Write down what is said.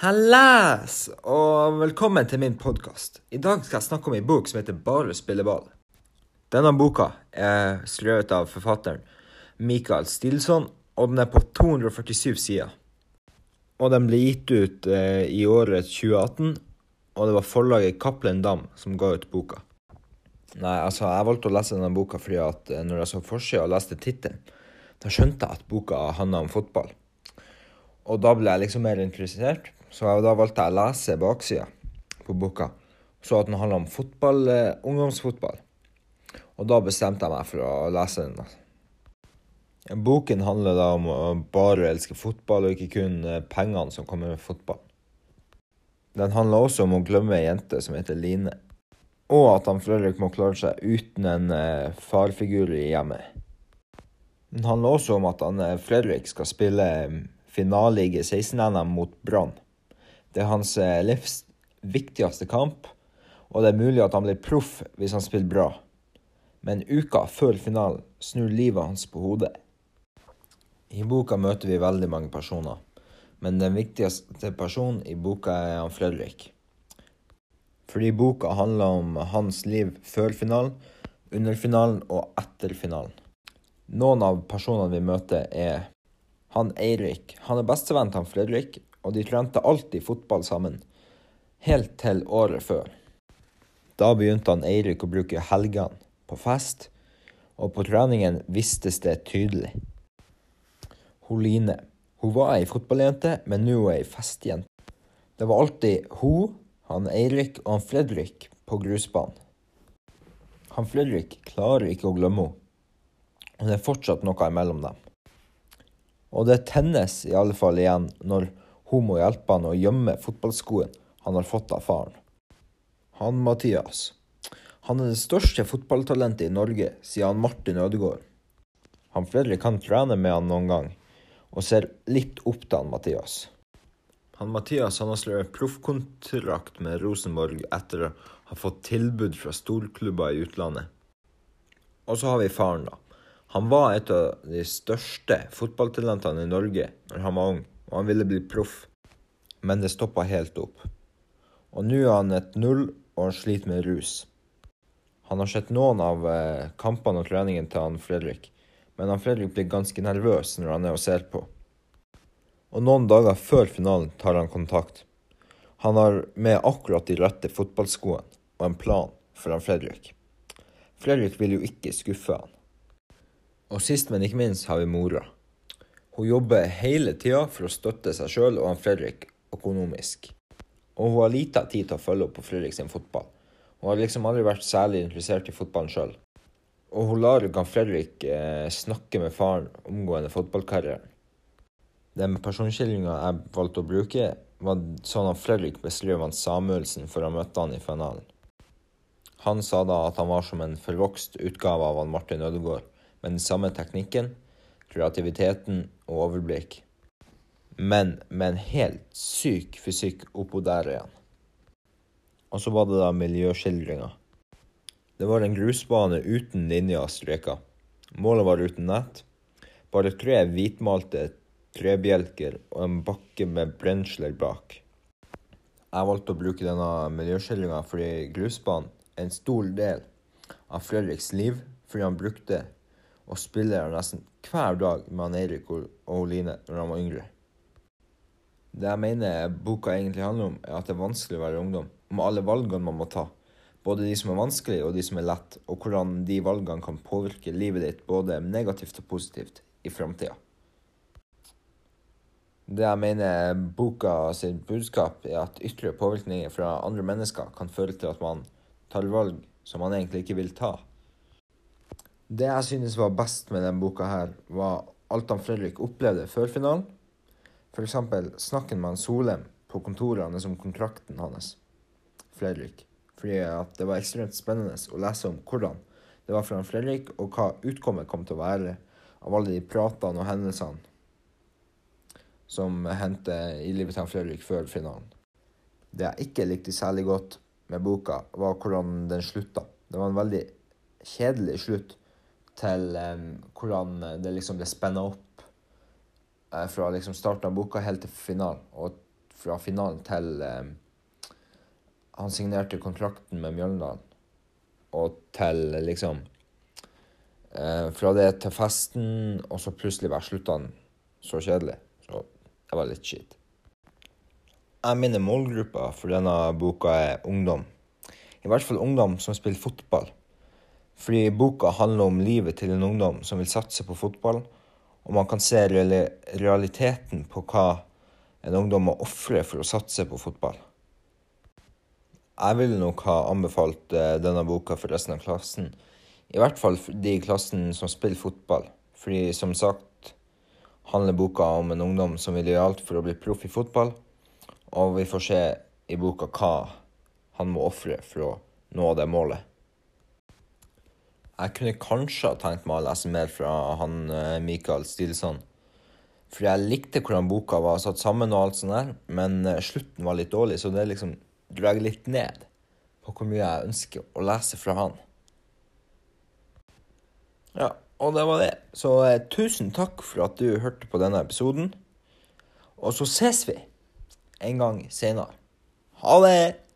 Hallas, og velkommen til min podkast. I dag skal jeg snakke om en bok som heter Bare spille ball. Denne boka er skrevet av forfatteren Michael Stilson, og den er på 247 sider. Og den ble gitt ut eh, i året 2018, og det var forlaget Cappelen Dam som ga ut boka. Nei, altså, jeg valgte å lese denne boka fordi at eh, når jeg så forsida og leste tittelen, da skjønte jeg at boka handla om fotball. Og da ble jeg liksom mer interessert, så jeg, da valgte jeg å lese baksida på boka. Så at den handler om fotball, eh, ungdomsfotball. Og da bestemte jeg meg for å lese den. Boken handler da om å bare elske fotball, og ikke kun eh, pengene som kommer med fotball. Den handler også om å glemme ei jente som heter Line. Og at han Fredrik må klare seg uten en eh, farfigur i hjemmet. Den handler også om at han Fredrik skal spille finale i G16-NM mot Brann. Det er hans eh, livs viktigste kamp, og det er mulig at han blir proff hvis han spiller bra. Men uka før finalen snur livet hans på hodet. I boka møter vi veldig mange personer, men den viktigste personen i boka er han Fredrik. Fordi boka handler om hans liv før finalen, under finalen og etter finalen. Noen av personene vi møter er han Eirik. Han er bestevenn til han Fredrik, og de trente alltid fotball sammen. Helt til året før. Da begynte han Eirik å bruke helgene på fest, og på treningen vistes det tydelig. Hun Line. Hun var ei fotballjente, men nå er ei festjente. Det var alltid hun, han Eirik og han Fredrik på grusbanen. Han Fredrik klarer ikke å glemme henne, og det er fortsatt noe imellom dem. Og det tennes i alle fall igjen når hun må hjelpe han å gjemme fotballskoen han har fått av faren. Han Mathias. Han er det største fotballtalentet i Norge, sier han Martin Ødegaard. Han Fredrik kan trene med han noen gang, og ser litt opp til han Mathias. Han Mathias han har skrevet proffkontrakt med Rosenborg etter å ha fått tilbud fra storklubber i utlandet. Og så har vi faren, da. Han var et av de største fotballtalentene i Norge når han var ung, og han ville bli proff. Men det stoppa helt opp. Og nå er han et null, og han sliter med rus. Han har sett noen av eh, kampene og treningen til han Fredrik, men han Fredrik blir ganske nervøs når han er og ser på. Og noen dager før finalen tar han kontakt. Han har med akkurat de rette fotballskoene og en plan for han Fredrik. Fredrik vil jo ikke skuffe han. Og sist, men ikke minst, har vi mora. Hun jobber hele tida for å støtte seg sjøl og han Fredrik økonomisk. Og hun har lita tid til å følge opp på Fredrik sin fotball. Hun har liksom aldri vært særlig interessert i fotballen sjøl. Og hun lar han Fredrik eh, snakke med faren omgående fotballkarrieren. Den personskildringa jeg valgte å bruke, var sånn at Fredrik beskrev han Samuelsen før han møtte han i finalen. Han sa da at han var som en forvokst utgave av han Martin Ødegaard, med den samme teknikken, kreativiteten og overblikk. Men med en helt syk fysikk oppå der igjen. Og så var det da miljøskildringa. Det var en grusbane uten linjer og streker. Målet var uten nett. Bare tre hvitmalte trebjelker og en bakke med brensler bak. Jeg valgte å bruke denne miljøskildringa fordi grusbanen er en stor del av Fredriks liv, fordi han brukte å spiller nesten hver dag med Eirik og Oline når han var yngre. Det jeg mener boka egentlig handler om, er at det er vanskelig å være ungdom. Om alle valgene man må ta. Både de som er vanskelige og de som er lett, og hvordan de valgene kan påvirke livet ditt både negativt og positivt i framtida. Det jeg mener boka sitt budskap, er at ytre påvirkninger fra andre mennesker kan føre til at man tar valg som man egentlig ikke vil ta. Det jeg synes var best med denne boka, her, var alt han Fredrik opplevde før finalen. F.eks. snakken med han Solheim på kontoret hans om kontrakten hans. Fredrik. Fordi at det var ekstremt spennende å lese om hvordan det var for han Fredrik, og hva utkommet kom til å være av alle de pratene og hendelsene som hendte i livet til han Fredrik før finalen. Det jeg ikke likte særlig godt med boka, var hvordan den slutta. Det var en veldig kjedelig slutt til um, hvordan det liksom ble spenna opp uh, fra liksom starten av boka helt til finalen. Og fra finalen til um, han signerte kontrakten med Mjøndalen, og til liksom uh, Fra det til festen, og så plutselig bare slutta han så kjedelig. Så det var litt skitt. Jeg mener målgruppa for denne boka er ungdom. I hvert fall ungdom som spiller fotball. Fordi boka handler om livet til en ungdom som vil satse på fotball, og man kan se realiteten på hva en ungdom må ofre for å satse på fotball. Jeg ville nok ha anbefalt eh, denne boka for resten av klassen. I hvert fall de i klassen som spiller fotball. Fordi som sagt handler boka om en ungdom som vil gjøre alt for å bli proff i fotball. Og vi får se i boka hva han må ofre for å nå det målet. Jeg kunne kanskje ha tenkt meg å lese mer fra han Michael Mikael Stilson. For jeg likte hvordan boka var satt sammen, og alt sånt der, men eh, slutten var litt dårlig, så det liksom drar litt ned på hvor mye jeg ønsker å lese fra han. Ja, og det var det. Så eh, tusen takk for at du hørte på denne episoden. Og så ses vi en gang seinere. Ha det!